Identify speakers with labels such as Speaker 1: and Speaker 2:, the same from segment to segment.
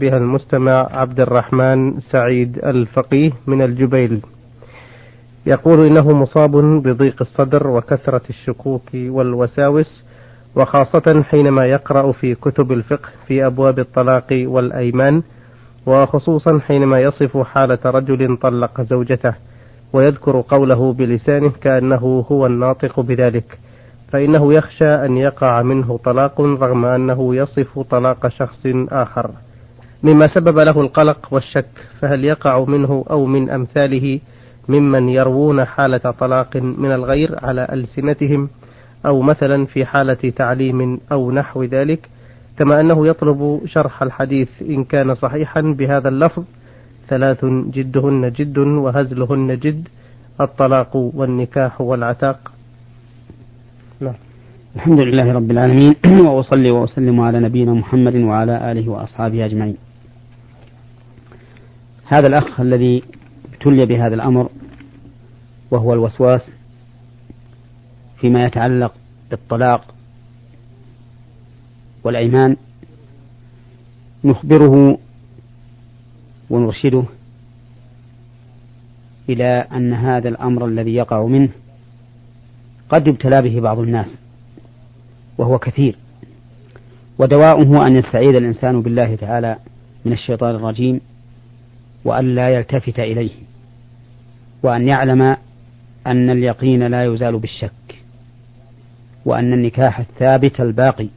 Speaker 1: بها المستمع عبد الرحمن سعيد الفقيه من الجبيل. يقول إنه مصاب بضيق الصدر وكثرة الشكوك والوساوس وخاصة حينما يقرأ في كتب الفقه في أبواب الطلاق والأيمان وخصوصا حينما يصف حالة رجل طلق زوجته ويذكر قوله بلسانه كأنه هو الناطق بذلك. فإنه يخشى أن يقع منه طلاق رغم أنه يصف طلاق شخص آخر. مما سبب له القلق والشك فهل يقع منه أو من أمثاله ممن يروون حالة طلاق من الغير على ألسنتهم أو مثلا في حالة تعليم أو نحو ذلك؟ كما أنه يطلب شرح الحديث إن كان صحيحا بهذا اللفظ ثلاث جدهن جد وهزلهن جد الطلاق والنكاح والعتاق.
Speaker 2: نعم. الحمد لله رب العالمين وأصلي وأسلم على نبينا محمد وعلى آله وأصحابه أجمعين. هذا الأخ الذي ابتلي بهذا الأمر وهو الوسواس فيما يتعلق بالطلاق والأيمان نخبره ونرشده إلى أن هذا الأمر الذي يقع منه قد يبتلى به بعض الناس وهو كثير ودواؤه أن يستعيذ الإنسان بالله تعالى من الشيطان الرجيم. وأن لا يلتفت إليه وأن يعلم أن اليقين لا يزال بالشك وأن النكاح الثابت الباقي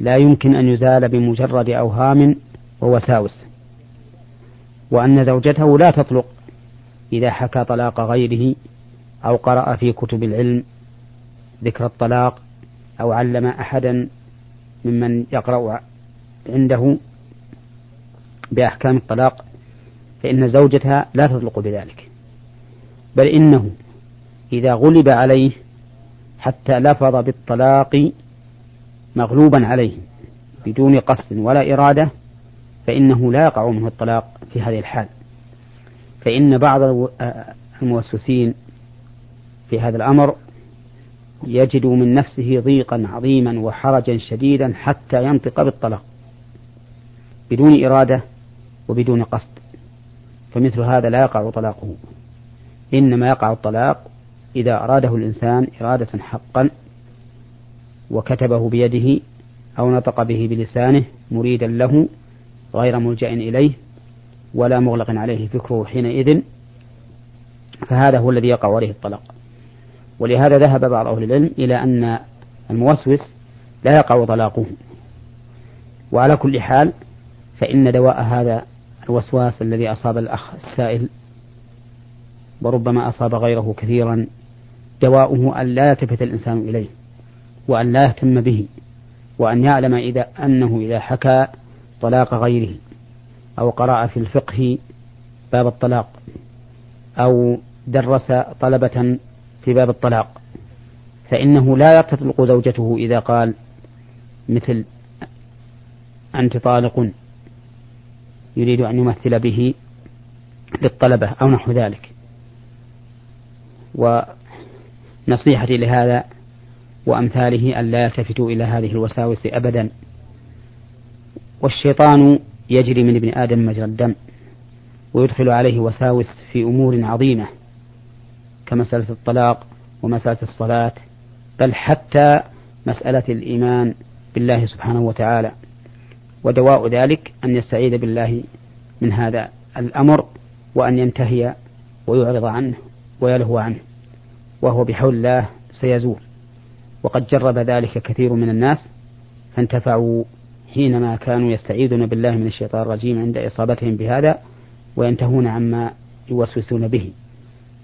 Speaker 2: لا يمكن أن يزال بمجرد أوهام ووساوس وأن زوجته لا تطلق إذا حكى طلاق غيره أو قرأ في كتب العلم ذكر الطلاق أو علم أحدا ممن يقرأ عنده بأحكام الطلاق. فإن زوجتها لا تطلق بذلك. بل إنه إذا غلب عليه حتى لفظ بالطلاق مغلوبا عليه بدون قصد ولا إرادة فإنه لا يقع منه الطلاق في هذه الحال. فإن بعض الموسوسين في هذا الأمر يجد من نفسه ضيقا عظيما وحرجا شديدا حتى ينطق بالطلاق بدون إرادة وبدون قصد. فمثل هذا لا يقع طلاقه. إنما يقع الطلاق إذا أراده الإنسان إرادة حقا وكتبه بيده أو نطق به بلسانه مريدا له غير ملجأ إليه ولا مغلق عليه فكره حينئذ فهذا هو الذي يقع عليه الطلاق. ولهذا ذهب بعض أهل العلم إلى أن الموسوس لا يقع طلاقه. وعلى كل حال فإن دواء هذا الوسواس الذي أصاب الأخ السائل وربما أصاب غيره كثيرا دواؤه أن لا يلتفت الإنسان إليه وأن لا يهتم به وأن يعلم إذا أنه إذا حكى طلاق غيره أو قرأ في الفقه باب الطلاق أو درس طلبة في باب الطلاق. فإنه لا تطلق زوجته إذا قال مثل أنت طالق. يريد أن يمثل به للطلبة أو نحو ذلك. ونصيحتي لهذا وأمثاله أن لا يلتفتوا إلى هذه الوساوس أبدا. والشيطان يجري من ابن آدم مجرى الدم ويدخل عليه وساوس في أمور عظيمة كمسألة الطلاق ومسألة الصلاة بل حتى مسألة الإيمان بالله سبحانه وتعالى. ودواء ذلك أن يستعيذ بالله من هذا الأمر وأن ينتهي ويعرض عنه ويلهو عنه وهو بحول الله سيزول. وقد جرب ذلك كثير من الناس فانتفعوا حينما كانوا يستعيذون بالله من الشيطان الرجيم عند إصابتهم بهذا وينتهون عما يوسوسون به.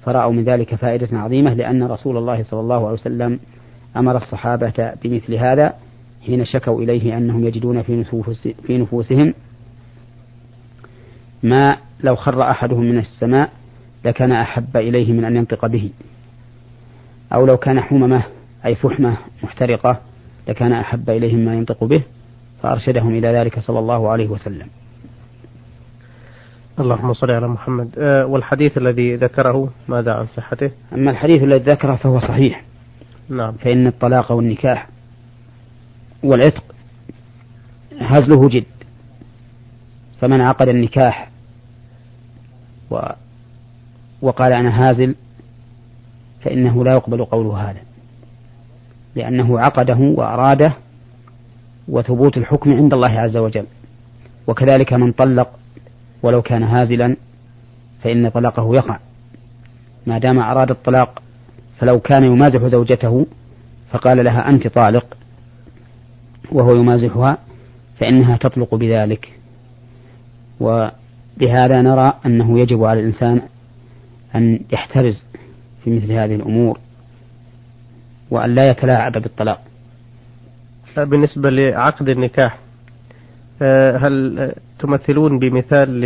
Speaker 2: فرأوا من ذلك فائدة عظيمة لأن رسول الله صلى الله عليه وسلم أمر الصحابة بمثل هذا حين شكوا إليه أنهم يجدون في, نفوس في نفوسهم ما لو خر أحدهم من السماء لكان أحب إليه من أن ينطق به. أو لو كان حممة أي فحمة محترقة لكان أحب إليهم ما ينطق به فأرشدهم إلى ذلك صلى الله عليه وسلم.
Speaker 1: اللهم صل على محمد. أه والحديث الذي ذكره ماذا عن صحته؟
Speaker 2: أما الحديث الذي ذكره فهو صحيح.
Speaker 1: نعم.
Speaker 2: فإن الطلاق والنكاح والعتق هزله جد فمن عقد النكاح و وقال أنا هازل فإنه لا يقبل قوله هذا لأنه عقده وأراده وثبوت الحكم عند الله عز وجل. وكذلك من طلق ولو كان هازلا فإن طلاقه يقع. ما دام أراد الطلاق فلو كان يمازح زوجته فقال لها أنت طالق. وهو يمازحها فإنها تطلق بذلك. وبهذا نرى أنه يجب على الإنسان أن يحترز في مثل هذه الأمور وأن لا يتلاعب بالطلاق.
Speaker 1: بالنسبة لعقد النكاح آه، هل تمثلون بمثال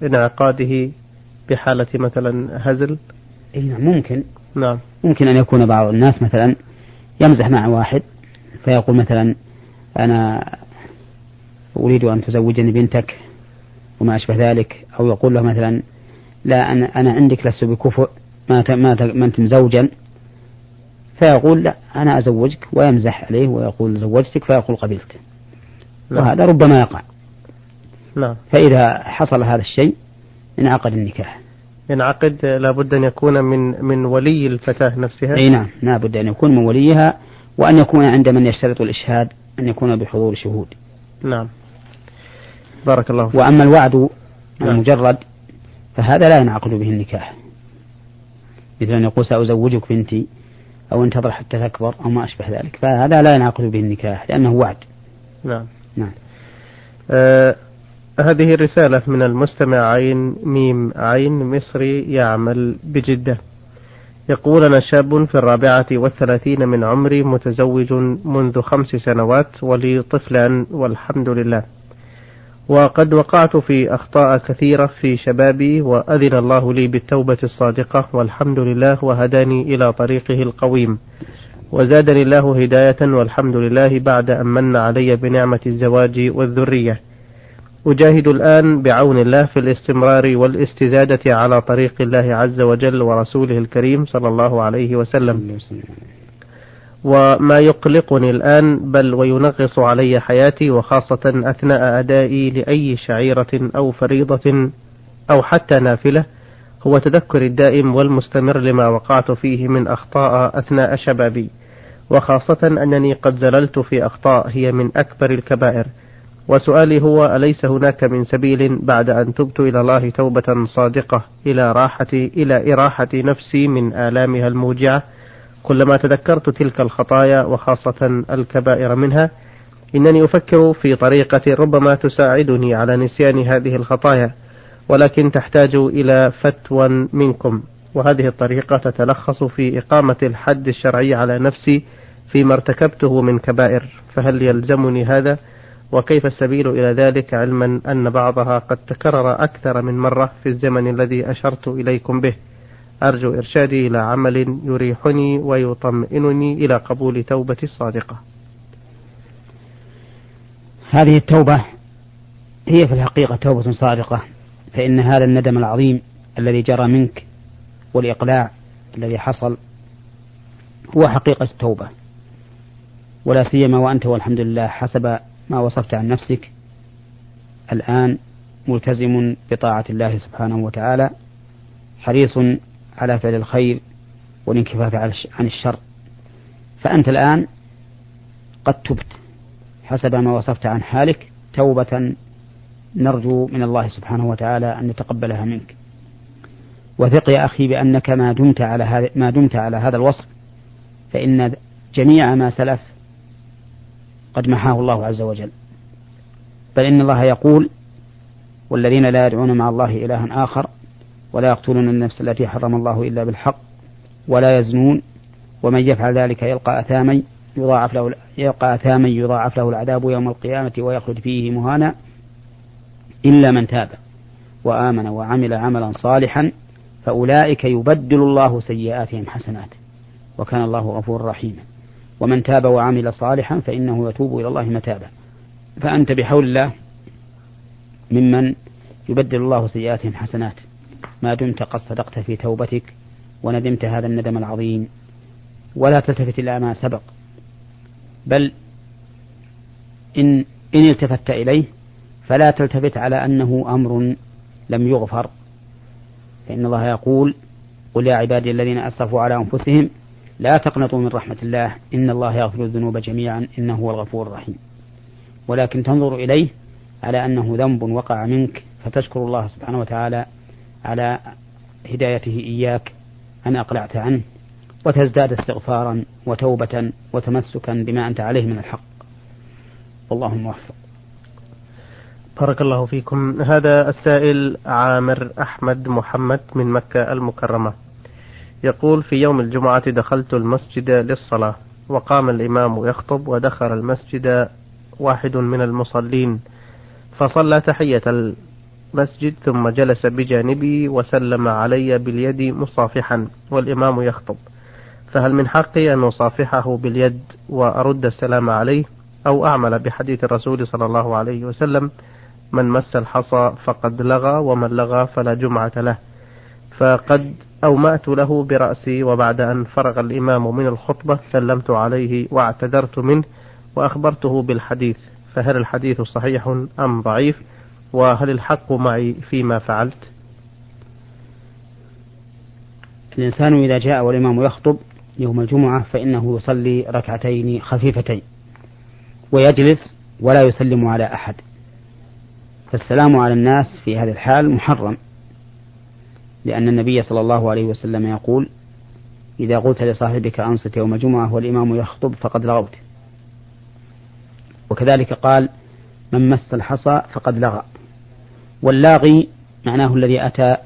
Speaker 1: لانعقاده بحالة مثلا هزل؟
Speaker 2: اي نعم ممكن.
Speaker 1: نعم.
Speaker 2: ممكن أن يكون بعض الناس مثلا يمزح مع واحد فيقول مثلا أنا أريد أن تزوجني بنتك وما أشبه ذلك أو يقول له مثلا لا أنا أنا عندك لست بكفؤ ما ما ما أنت مزوجا. فيقول لا أنا أزوجك ويمزح عليه ويقول زوجتك فيقول قبلت. نعم. وهذا ربما يقع.
Speaker 1: نعم.
Speaker 2: فإذا حصل هذا الشيء انعقد النكاح.
Speaker 1: ينعقد لابد أن يكون من من ولي الفتاة نفسها.
Speaker 2: أي نعم لابد أن يكون من وليها وأن يكون عند من يشترط الإشهاد أن يكون بحضور شهود.
Speaker 1: نعم. بارك الله
Speaker 2: فيك. وأما الوعد نعم. المجرد فهذا لا ينعقد به النكاح. مثل أن يقول سأزوجك بنتي أو انتظر حتى تكبر أو ما أشبه ذلك. فهذا لا ينعقد به النكاح لأنه وعد.
Speaker 1: نعم.
Speaker 2: نعم.
Speaker 1: آه هذه الرسالة من المستمع عين ميم عين مصري يعمل بجدة. يقول أنا شاب في الرابعة والثلاثين من عمري متزوج منذ خمس سنوات ولي طفلان والحمد لله. وقد وقعت في أخطاء كثيرة في شبابي وأذن الله لي بالتوبة الصادقة والحمد لله وهداني إلى طريقه القويم. وزادني الله هداية والحمد لله بعد أن من علي بنعمة الزواج والذرية. أجاهد الآن بعون الله في الاستمرار والاستزادة على طريق الله عز وجل ورسوله الكريم صلى الله عليه وسلم. وما يقلقني الآن بل وينغص علي حياتي وخاصة أثناء أدائي لأي شعيرة أو فريضة أو حتى نافلة هو تذكر الدائم والمستمر لما وقعت فيه من أخطاء أثناء شبابي. وخاصة أنني قد زللت في أخطاء هي من أكبر الكبائر. وسؤالي هو أليس هناك من سبيل بعد أن تبت إلى الله توبة صادقة إلى راحتي إلى إراحة نفسي من آلامها الموجعة؟ كلما تذكرت تلك الخطايا وخاصة الكبائر منها إنني أفكر في طريقة ربما تساعدني على نسيان هذه الخطايا ولكن تحتاج إلى فتوى منكم وهذه الطريقة تتلخص في إقامة الحد الشرعي على نفسي فيما ارتكبته من كبائر فهل يلزمني هذا؟ وكيف السبيل إلى ذلك علما أن بعضها قد تكرر أكثر من مرة في الزمن الذي أشرت إليكم به. أرجو إرشادي إلى عمل يريحني ويطمئنني إلى قبول توبتي الصادقة.
Speaker 2: هذه التوبة هي في الحقيقة توبة صادقة فإن هذا الندم العظيم الذي جرى منك والإقلاع الذي حصل هو حقيقة التوبة. ولا سيما وأنت والحمد لله حسب ما وصفت عن نفسك الآن ملتزم بطاعة الله سبحانه وتعالى حريص على فعل الخير والانكفاف عن الشر. فأنت الآن قد تبت حسب ما وصفت عن حالك توبة نرجو من الله سبحانه وتعالى أن يتقبلها منك. وثق يا أخي بأنك ما دمت على هذا ما دمت على هذا الوصف فإن جميع ما سلف قد محاه الله عز وجل. بل إن الله يقول والذين لا يدعون مع الله إلها آخر ولا يقتلون النفس التي حرم الله إلا بالحق ولا يزنون ومن يفعل ذلك يلقى أثاما يضاعف له يلقى أثاما يضاعف له العذاب يوم القيامة ويخلد فيه مهانا إلا من تاب وآمن وعمل عملا صالحا فأولئك يبدل الله سيئاتهم حسنات وكان الله غفورا رحيما. ومن تاب وعمل صالحا فإنه يتوب إلى الله متابا. فأنت بحول الله ممن يبدل الله سيئاتهم حسنات. ما دمت قد صدقت في توبتك وندمت هذا الندم العظيم. ولا تلتفت إلى ما سبق. بل إن إن التفت إليه فلا تلتفت على أنه أمر لم يغفر. فإن الله يقول قل يا عبادي الذين أسرفوا على أنفسهم لا تقنطوا من رحمة الله. إن الله يغفر الذنوب جميعا. إنه هو الغفور الرحيم. ولكن تنظر إليه على أنه ذنب وقع منك. فتشكر الله سبحانه وتعالى على هدايته إياك أن أقلعت عنه وتزداد استغفارا وتوبة وتمسكا بما أنت عليه من الحق. والله موفق.
Speaker 1: بارك الله فيكم. هذا السائل عامر أحمد محمد من مكة المكرمة. يقول في يوم الجمعة دخلت المسجد للصلاة وقام الإمام يخطب ودخل المسجد واحد من المصلين فصلى تحية المسجد ثم جلس بجانبي وسلم علي باليد مصافحا والإمام يخطب. فهل من حقي أن أصافحه باليد وأرد السلام عليه أو أعمل بحديث الرسول صلى الله عليه وسلم من مس الحصى فقد لغى ومن لغى فلا جمعة له فقد أومأت له برأسي وبعد أن فرغ الإمام من الخطبة سلمت عليه واعتذرت منه وأخبرته بالحديث فهل الحديث صحيح أم ضعيف؟ وهل الحق معي فيما فعلت؟
Speaker 2: الإنسان إذا جاء والإمام يخطب يوم الجمعة فإنه يصلي ركعتين خفيفتين ويجلس ولا يسلم على أحد. فالسلام على الناس في هذه الحال محرم. لأن النبي صلى الله عليه وسلم يقول إذا قلت لصاحبك أنصت يوم الجمعة والإمام يخطب فقد لغوت. وكذلك قال من مس الحصى فقد لغى. واللاغي معناه الذي أتى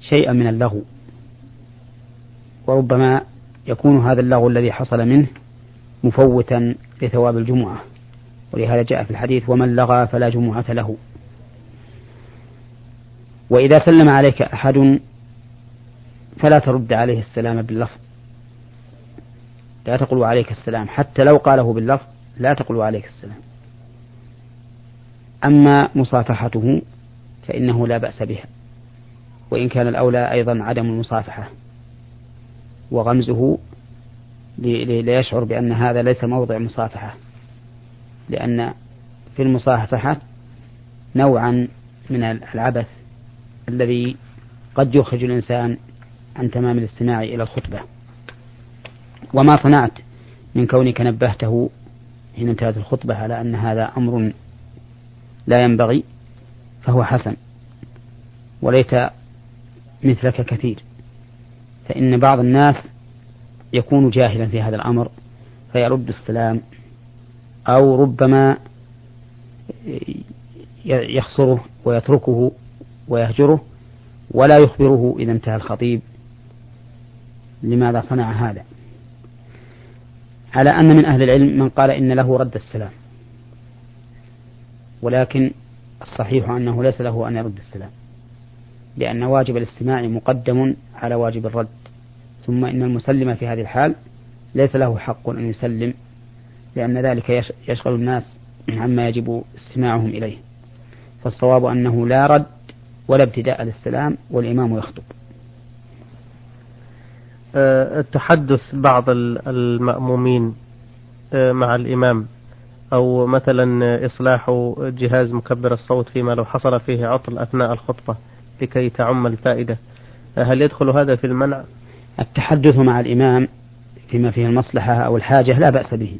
Speaker 2: شيئا من اللغو. وربما يكون هذا اللغو الذي حصل منه مفوتا لثواب الجمعة. ولهذا جاء في الحديث ومن لغى فلا جمعة له. وإذا سلم عليك أحد فلا ترد عليه السلام باللفظ. لا تقول عليك السلام حتى لو قاله باللفظ لا تقول عليك السلام. أما مصافحته فإنه لا بأس بها وإن كان الأولى أيضا عدم المصافحة. وغمزه ليشعر بأن هذا ليس موضع مصافحة لأن في المصافحة نوعا من العبث الذي قد يخرج الإنسان عن تمام الاستماع إلى الخطبة. وما صنعت من كونك نبهته حين انتهت الخطبة على أن هذا أمر لا ينبغي فهو حسن وليت مثلك كثير. فإن بعض الناس يكون جاهلا في هذا الأمر فيرد السلام أو ربما يخسره ويتركه ويهجره ولا يخبره إذا انتهى الخطيب. لماذا صنع هذا؟ على أن من أهل العلم من قال إن له رد السلام. ولكن الصحيح أنه ليس له أن يرد السلام. لأن واجب الاستماع مقدم على واجب الرد. ثم إن المسلم في هذه الحال ليس له حق أن يسلم لأن ذلك يشغل الناس عما يجب استماعهم إليه. فالصواب أنه لا رد ولا ابتداء للسلام والإمام يخطب
Speaker 1: التحدث بعض المأمومين أه، مع الإمام أو مثلا إصلاح جهاز مكبر الصوت فيما لو حصل فيه عطل أثناء الخطبة لكي تعم الفائدة هل يدخل هذا في المنع؟
Speaker 2: التحدث مع الإمام فيما فيه المصلحة أو الحاجة لا بأس به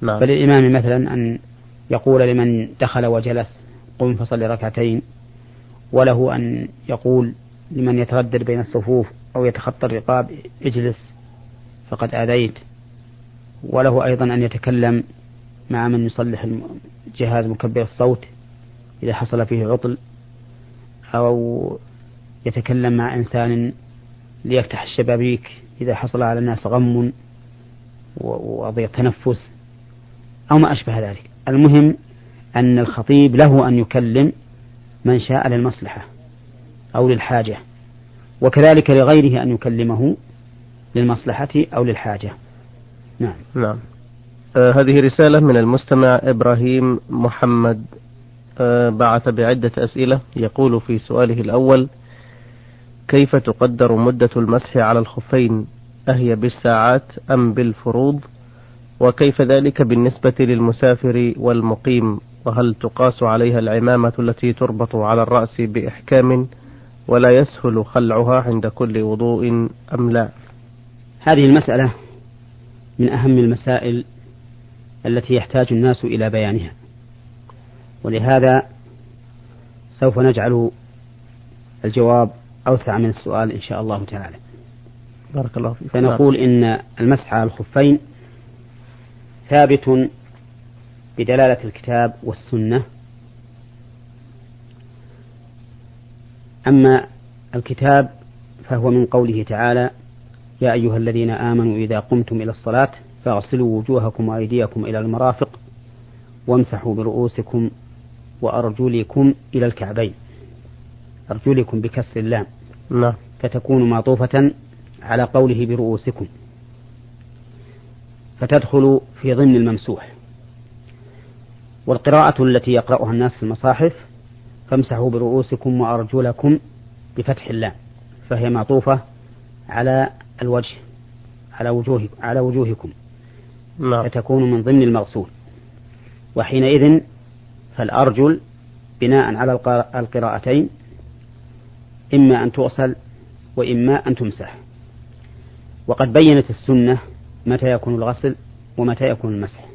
Speaker 2: نعم. فللإمام مثلا أن يقول لمن دخل وجلس قم فصل ركعتين وله أن يقول لمن يتردد بين الصفوف أو يتخطى الرقاب اجلس فقد آذيت. وله أيضا أن يتكلم مع من يصلح جهاز مكبر الصوت إذا حصل فيه عطل أو يتكلم مع إنسان ليفتح الشبابيك إذا حصل على الناس غم وضيق تنفس أو ما أشبه ذلك. المهم أن الخطيب له أن يكلم من شاء للمصلحة أو للحاجة وكذلك لغيره أن يكلمه للمصلحة أو للحاجة. نعم.
Speaker 1: نعم. آه هذه رسالة من المستمع إبراهيم محمد. آه بعث بعدة أسئلة. يقول في سؤاله الأول كيف تقدر مدة المسح على الخفين؟ أهي بالساعات أم بالفروض؟ وكيف ذلك بالنسبة للمسافر والمقيم؟ وهل تقاس عليها العمامة التي تربط على الرأس بإحكام ولا يسهل خلعها عند كل وضوء أم لا؟
Speaker 2: هذه المسألة من أهم المسائل التي يحتاج الناس إلى بيانها. ولهذا سوف نجعل الجواب أوسع من السؤال إن شاء الله تعالى.
Speaker 1: بارك الله فيك.
Speaker 2: فنقول إن المسح على الخفين ثابت بدلالة الكتاب والسنة. أما الكتاب فهو من قوله تعالى يا أيها الذين آمنوا إذا قمتم إلى الصلاة فاغسلوا وجوهكم وأيديكم إلى المرافق وامسحوا برؤوسكم وأرجلكم إلى الكعبين. أرجلكم بكسر اللام.
Speaker 1: نعم.
Speaker 2: فتكون معطوفة على قوله برؤوسكم. فتدخل في ضمن الممسوح. والقراءة التي يقرأها الناس في المصاحف فامسحوا برؤوسكم وأرجلكم بفتح اللام فهي معطوفة على الوجه على وجوه على وجوهكم.
Speaker 1: نعم.
Speaker 2: فتكون من ضمن المغسول. وحينئذ فالأرجل بناء على القراءتين إما أن تغسل وإما أن تمسح. وقد بينت السنة متى يكون الغسل ومتى يكون المسح.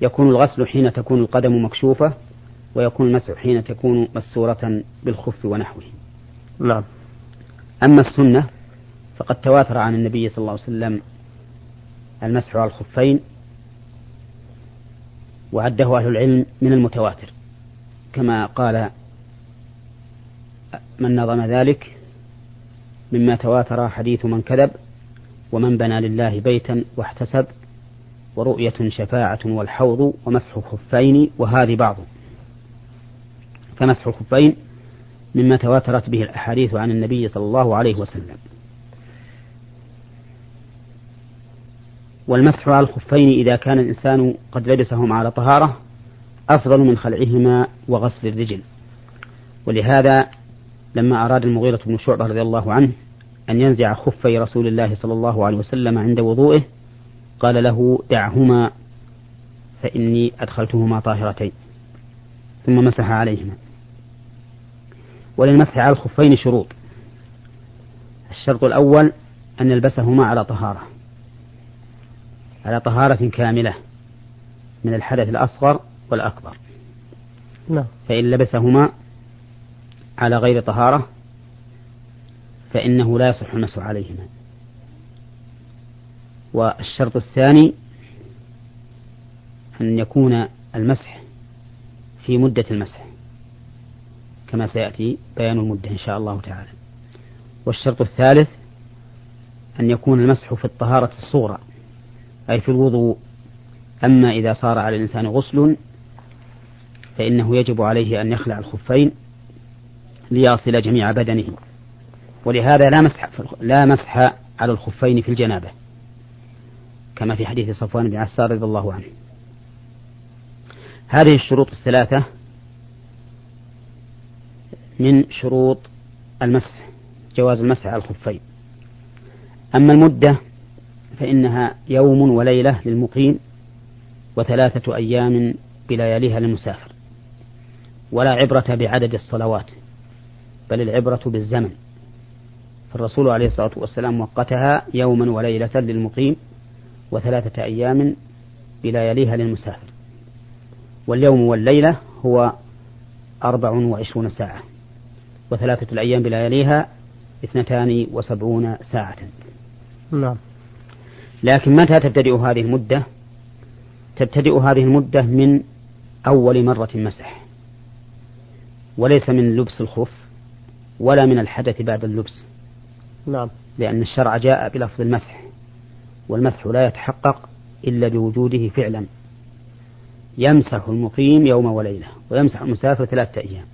Speaker 2: يكون الغسل حين تكون القدم مكشوفة ويكون المسح حين تكون مسورة بالخف ونحوه.
Speaker 1: نعم.
Speaker 2: أما السنة فقد تواتر عن النبي صلى الله عليه وسلم المسح على الخفين وعده أهل العلم من المتواتر. كما قال من نظم ذلك مما تواتر حديث من كذب ومن بنى لله بيتا واحتسب ورؤية شفاعة والحوض ومسح خفين وهذه بعض. فمسح الخفين مما تواترت به الأحاديث عن النبي صلى الله عليه وسلم. والمسح على الخفين إذا كان الإنسان قد لبسهما على طهارة أفضل من خلعهما وغسل الرجل. ولهذا لما أراد المغيرة بن شعبة رضي الله عنه أن ينزع خفي رسول الله صلى الله عليه وسلم عند وضوئه قال له دعهما فإني أدخلتهما طاهرتين ثم مسح عليهما. وللمسح على الخفين شروط. الشرط الأول أن يلبسهما على طهارة على طهارة كاملة من الحدث الأصغر والأكبر.
Speaker 1: نعم.
Speaker 2: فإن لبسهما على غير طهارة فإنه لا يصح المسح عليهما. والشرط الثاني أن يكون المسح في مدة المسح كما سيأتي بيان المدة إن شاء الله تعالى. والشرط الثالث أن يكون المسح في الطهارة الصغرى أي في الوضوء. أما إذا صار على الإنسان غسل فإنه يجب عليه أن يخلع الخفين ليصل جميع بدنه. ولهذا لا مسح لا مسح على الخفين في الجنابة. كما في حديث صفوان بن عسار رضي الله عنه. هذه الشروط الثلاثة من شروط المسح جواز المسح على الخفين. أما المدة فإنها يوم وليلة للمقيم وثلاثة أيام بلياليها للمسافر ولا عبرة بعدد الصلوات بل العبرة بالزمن. فالرسول عليه الصلاة والسلام وقتها يوما وليلة للمقيم وثلاثة أيام بلياليها للمسافر. واليوم والليلة هو أربع وعشرون ساعة. وثلاثة الأيام بلياليها اثنتان وسبعون ساعة.
Speaker 1: نعم.
Speaker 2: لكن متى تبتدئ هذه المدة؟ تبتدئ هذه المدة من أول مرة مسح. وليس من لبس الخف ولا من الحدث بعد اللبس.
Speaker 1: نعم.
Speaker 2: لأن الشرع جاء بلفظ المسح. والمسح لا يتحقق إلا بوجوده فعلا. يمسح المقيم يوم وليلة ويمسح المسافر ثلاثة أيام.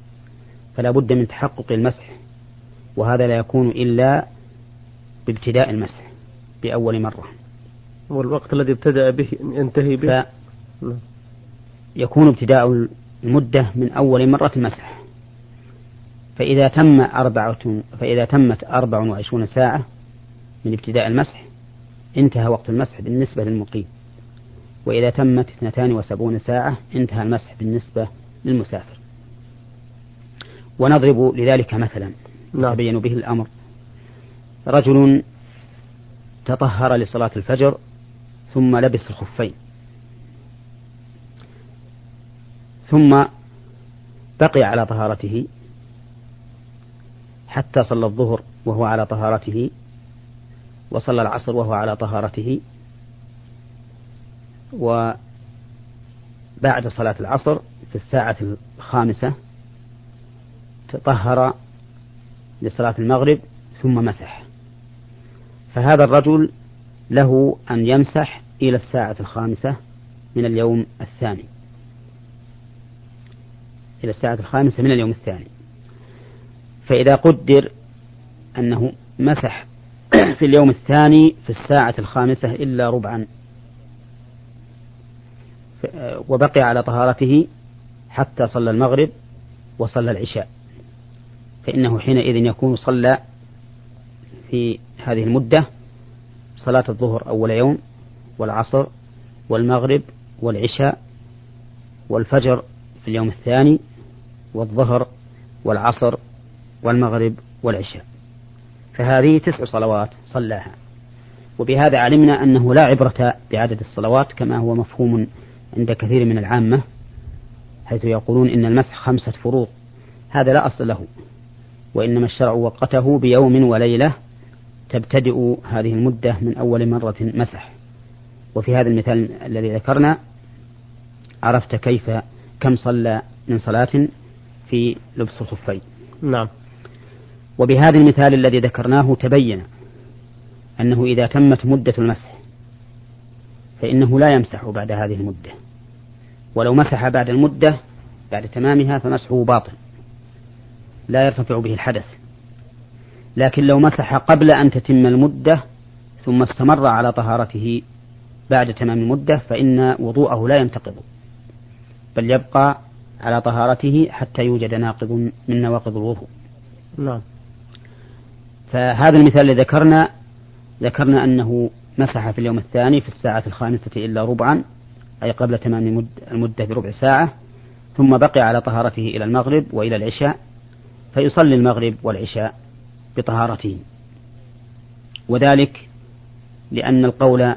Speaker 2: فلا بد من تحقق المسح وهذا لا يكون إلا بابتداء المسح بأول مرة.
Speaker 1: والوقت الذي ابتدأ به ينتهي به.
Speaker 2: يكون ابتداء المدة من أول مرة مسح فإذا تم أربعة فإذا تمت أربع وعشرون ساعة من ابتداء المسح انتهى وقت المسح بالنسبة للمقيم. وإذا تمت اثنتان وسبعون ساعة انتهى المسح بالنسبة للمسافر. ونضرب لذلك مثلا. نعم. يتبين به الأمر. رجل تطهر لصلاة الفجر ثم لبس الخفين. ثم بقي على طهارته حتى صلى الظهر وهو على طهارته وصلى العصر وهو على طهارته. وبعد صلاة العصر في الساعة الخامسة تطهر لصلاة المغرب ثم مسح. فهذا الرجل له أن يمسح إلى الساعة الخامسة من اليوم الثاني. إلى الساعة الخامسة من اليوم الثاني. فإذا قدر أنه مسح في اليوم الثاني في الساعة الخامسة إلا ربعا. وبقي على طهارته حتى صلى المغرب وصلى العشاء. فإنه حينئذ يكون صلى في هذه المدة صلاة الظهر أول يوم والعصر والمغرب والعشاء والفجر في اليوم الثاني والظهر والعصر والمغرب والعشاء. فهذه تسع صلوات صلاها. وبهذا علمنا أنه لا عبرة بعدد الصلوات كما هو مفهوم عند كثير من العامة حيث يقولون إن المسح خمسة فروض هذا لا أصل له وإنما الشرع وقته بيوم وليلة تبتدئ هذه المدة من أول مرة مسح. وفي هذا المثال الذي ذكرنا عرفت كيف كم صلى من صلاة في لبس الخفين.
Speaker 1: نعم.
Speaker 2: وبهذا المثال الذي ذكرناه تبين أنه إذا تمت مدة المسح فإنه لا يمسح بعد هذه المدة. ولو مسح بعد المدة بعد تمامها فمسحه باطل. لا يرتفع به الحدث. لكن لو مسح قبل أن تتم المدة ثم استمر على طهارته بعد تمام المدة فإن وضوءه لا ينتقض. بل يبقى على طهارته حتى يوجد ناقض من نواقض الوضوء.
Speaker 1: نعم.
Speaker 2: فهذا المثال الذي ذكرنا ذكرنا أنه مسح في اليوم الثاني في الساعة الخامسة إلا ربعا أي قبل تمام المدة بربع ساعة ثم بقي على طهارته إلى المغرب وإلى العشاء فيصلي المغرب والعشاء بطهارته وذلك لأن القول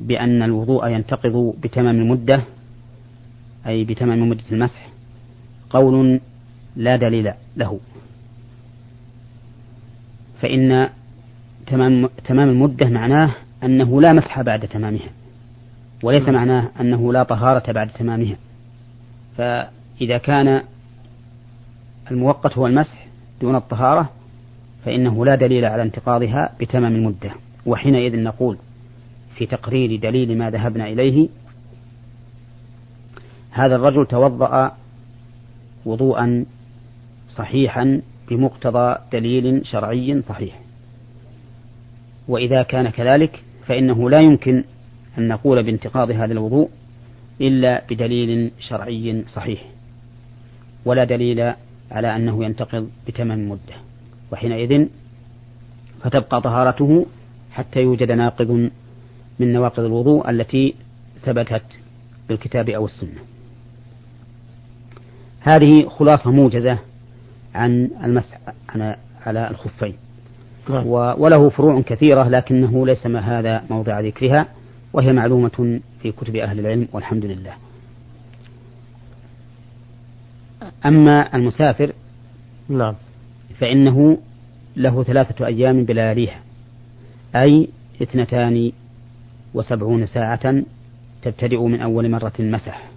Speaker 2: بأن الوضوء ينتقض بتمام المدة أي بتمام مدة المسح قول لا دليل له. فإن تمام تمام المدة معناه أنه لا مسح بعد تمامها وليس معناه أنه لا طهارة بعد تمامها. فإذا كان المؤقت هو المسح دون الطهارة فإنه لا دليل على انتقاضها بتمام المدة. وحينئذ نقول في تقرير دليل ما ذهبنا إليه هذا الرجل توضأ وضوءا صحيحا بمقتضى دليل شرعي صحيح. وإذا كان كذلك فإنه لا يمكن أن نقول بانتقاض هذا الوضوء إلا بدليل شرعي صحيح ولا دليل على أنه ينتقض بتمام المدة وحينئذ فتبقى طهارته حتى يوجد ناقض من نواقض الوضوء التي ثبتت بالكتاب أو السنة. هذه خلاصة موجزة عن المسح على الخفين. نعم. وله فروع كثيرة لكنه ليس ما هذا موضع ذكرها وهي معلومة في كتب أهل العلم والحمد لله. أما المسافر
Speaker 1: نعم.
Speaker 2: فإنه له ثلاثة أيام بلياليها أي اثنتان وسبعون ساعة تبتدئ من أول مرة مسح.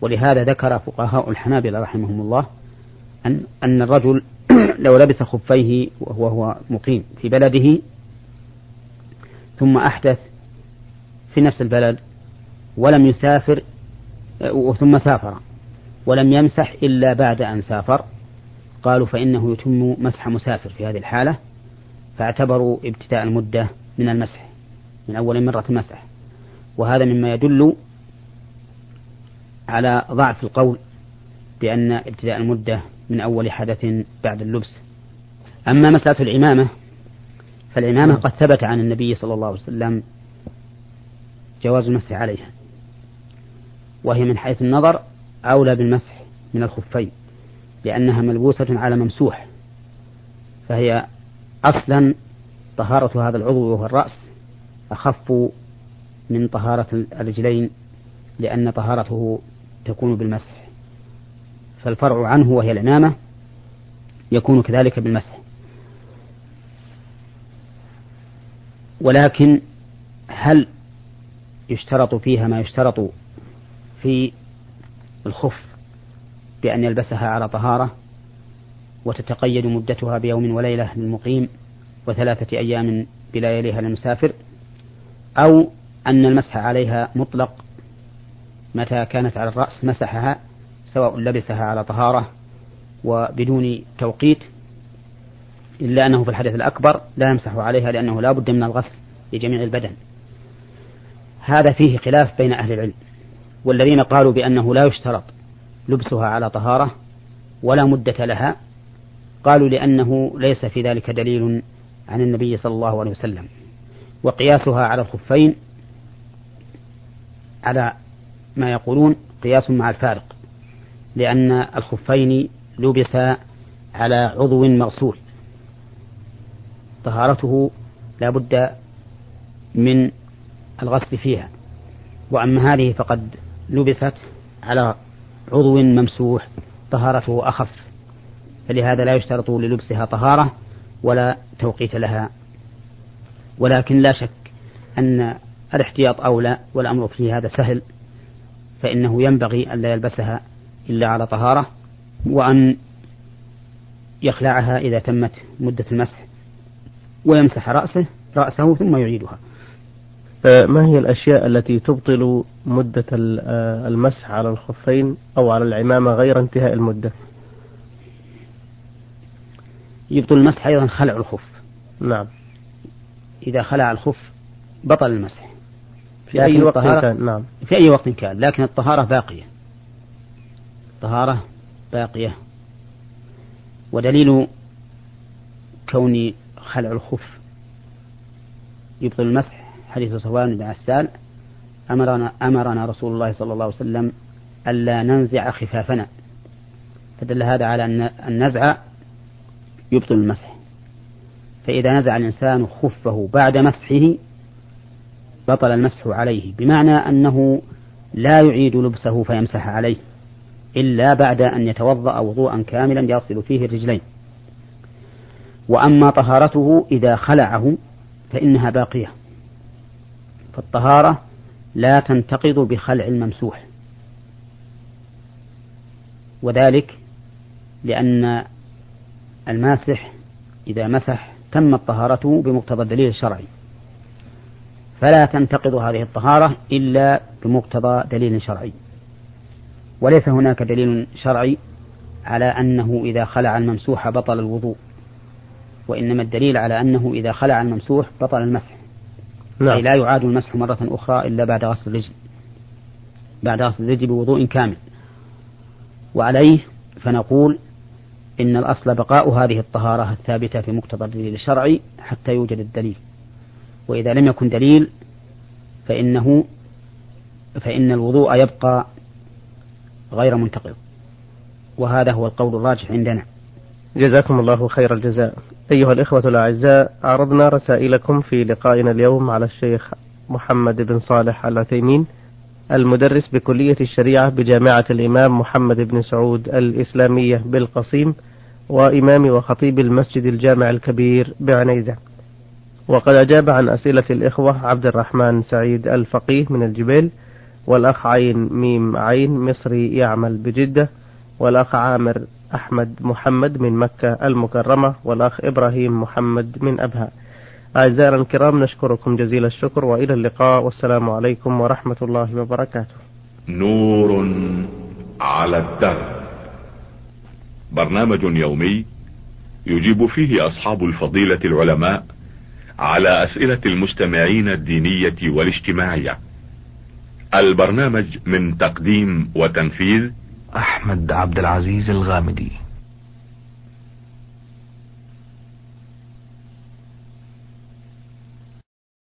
Speaker 2: ولهذا ذكر فقهاء الحنابلة رحمهم الله أن أن الرجل لو لبس خفيه وهو هو مقيم في بلده ثم أحدث في نفس البلد ولم يسافر ثم سافر ولم يمسح إلا بعد أن سافر قالوا فإنه يتم مسح مسافر في هذه الحالة فاعتبروا ابتداء المدة من المسح من أول مرة مسح وهذا مما يدل على ضعف القول بأن ابتداء المدة من أول حدث بعد اللبس. أما مسألة العمامة فالعمامة قد ثبت عن النبي صلى الله عليه وسلم جواز المسح عليها وهي من حيث النظر أولى بالمسح من الخفين لأنها ملبوسة على ممسوح فهي أصلا طهارة هذا العضو وهو الرأس أخف من طهارة الرجلين لأن طهارته تكون بالمسح. فالفرع عنه وهي العمامة يكون كذلك بالمسح. ولكن هل يشترط فيها ما يشترط في الخف بأن يلبسها على طهارة وتتقيد مدتها بيوم وليلة للمقيم وثلاثة أيام بلياليها للمسافر أو أن المسح عليها مطلق متى كانت على الرأس مسحها سواء لبسها على طهارة وبدون توقيت إلا أنه في الحدث الأكبر لا يمسح عليها لأنه لا بد من الغسل لجميع البدن. هذا فيه خلاف بين أهل العلم والذين قالوا بأنه لا يشترط لبسها على طهارة ولا مدة لها قالوا لأنه ليس في ذلك دليل عن النبي صلى الله عليه وسلم. وقياسها على الخفين على ما يقولون قياس مع الفارق. لأن الخفين لبسا على عضو مغسول. طهارته لا بد من الغسل فيها. وأما هذه فقد لبست على عضو ممسوح طهارته أخف. فلهذا لا يشترط للبسها طهارة ولا توقيت لها. ولكن لا شك أن الاحتياط أولى والأمر في هذا سهل فإنه ينبغي أن لا يلبسها إلا على طهارة وأن يخلعها إذا تمت مدة المسح ويمسح رأسه رأسه ثم يعيدها.
Speaker 1: آه، ما هي الأشياء التي تبطل مدة آه، المسح على الخفين أو على العمامة غير انتهاء المدة؟
Speaker 2: يبطل المسح أيضا خلع الخف.
Speaker 1: نعم.
Speaker 2: إذا خلع الخف بطل المسح.
Speaker 1: في أي وقت كان؟ نعم.
Speaker 2: في أي وقت كان لكن الطهارة باقية. الطهارة باقية. ودليل كون خلع الخف. يبطل المسح حديث صفوان بن عسال. أمرنا أمرنا رسول الله صلى الله عليه وسلم ألا ننزع خفافنا. فدل هذا على أن النزع يبطل المسح. فإذا نزع الإنسان خفه بعد مسحه بطل المسح عليه. بمعنى أنه لا يعيد لبسه فيمسح عليه. إلا بعد أن يتوضأ وضوءا كاملا يغسل فيه الرجلين. وأما طهارته إذا خلعه فإنها باقية. فالطهارة لا تنتقض بخلع الممسوح. وذلك لأن الماسح إذا مسح تمت طهارته بمقتضى الدليل الشرعي. فلا تنتقض هذه الطهارة إلا بمقتضى دليل شرعي. وليس هناك دليل شرعي على أنه إذا خلع الممسوح بطل الوضوء وإنما الدليل على أنه إذا خلع الممسوح بطل المسح. نعم. أي لا يعاد المسح مرة أخرى إلا بعد غسل الرجل بعد غسل الرجل بوضوء كامل. وعليه فنقول إن الأصل بقاء هذه الطهارة الثابتة في مقتضى الدليل الشرعي حتى يوجد الدليل. وإذا لم يكن دليل فإنه فإن الوضوء يبقى غير منتقض. وهذا هو القول الراجح عندنا.
Speaker 1: جزاكم الله خير الجزاء. أيها الإخوة الأعزاء عرضنا رسائلكم في لقائنا اليوم على الشيخ محمد بن صالح العثيمين المدرس بكلية الشريعة بجامعة الإمام محمد بن سعود الإسلامية بالقصيم وإمام وخطيب المسجد الجامع الكبير بعنيزة. وقد أجاب عن أسئلة الإخوة عبد الرحمن سعيد الفقيه من الجبيل والأخ عين ميم عين مصري يعمل بجدة والأخ عامر أحمد محمد من مكة المكرمة والأخ إبراهيم محمد من أبها. أعزائنا الكرام نشكركم جزيل الشكر وإلى اللقاء والسلام عليكم ورحمة الله وبركاته.
Speaker 3: نور على الدرب برنامج يومي يجيب فيه أصحاب الفضيلة العلماء على أسئلة المستمعين الدينية والاجتماعية. البرنامج من تقديم وتنفيذ
Speaker 4: أحمد عبد العزيز الغامدي.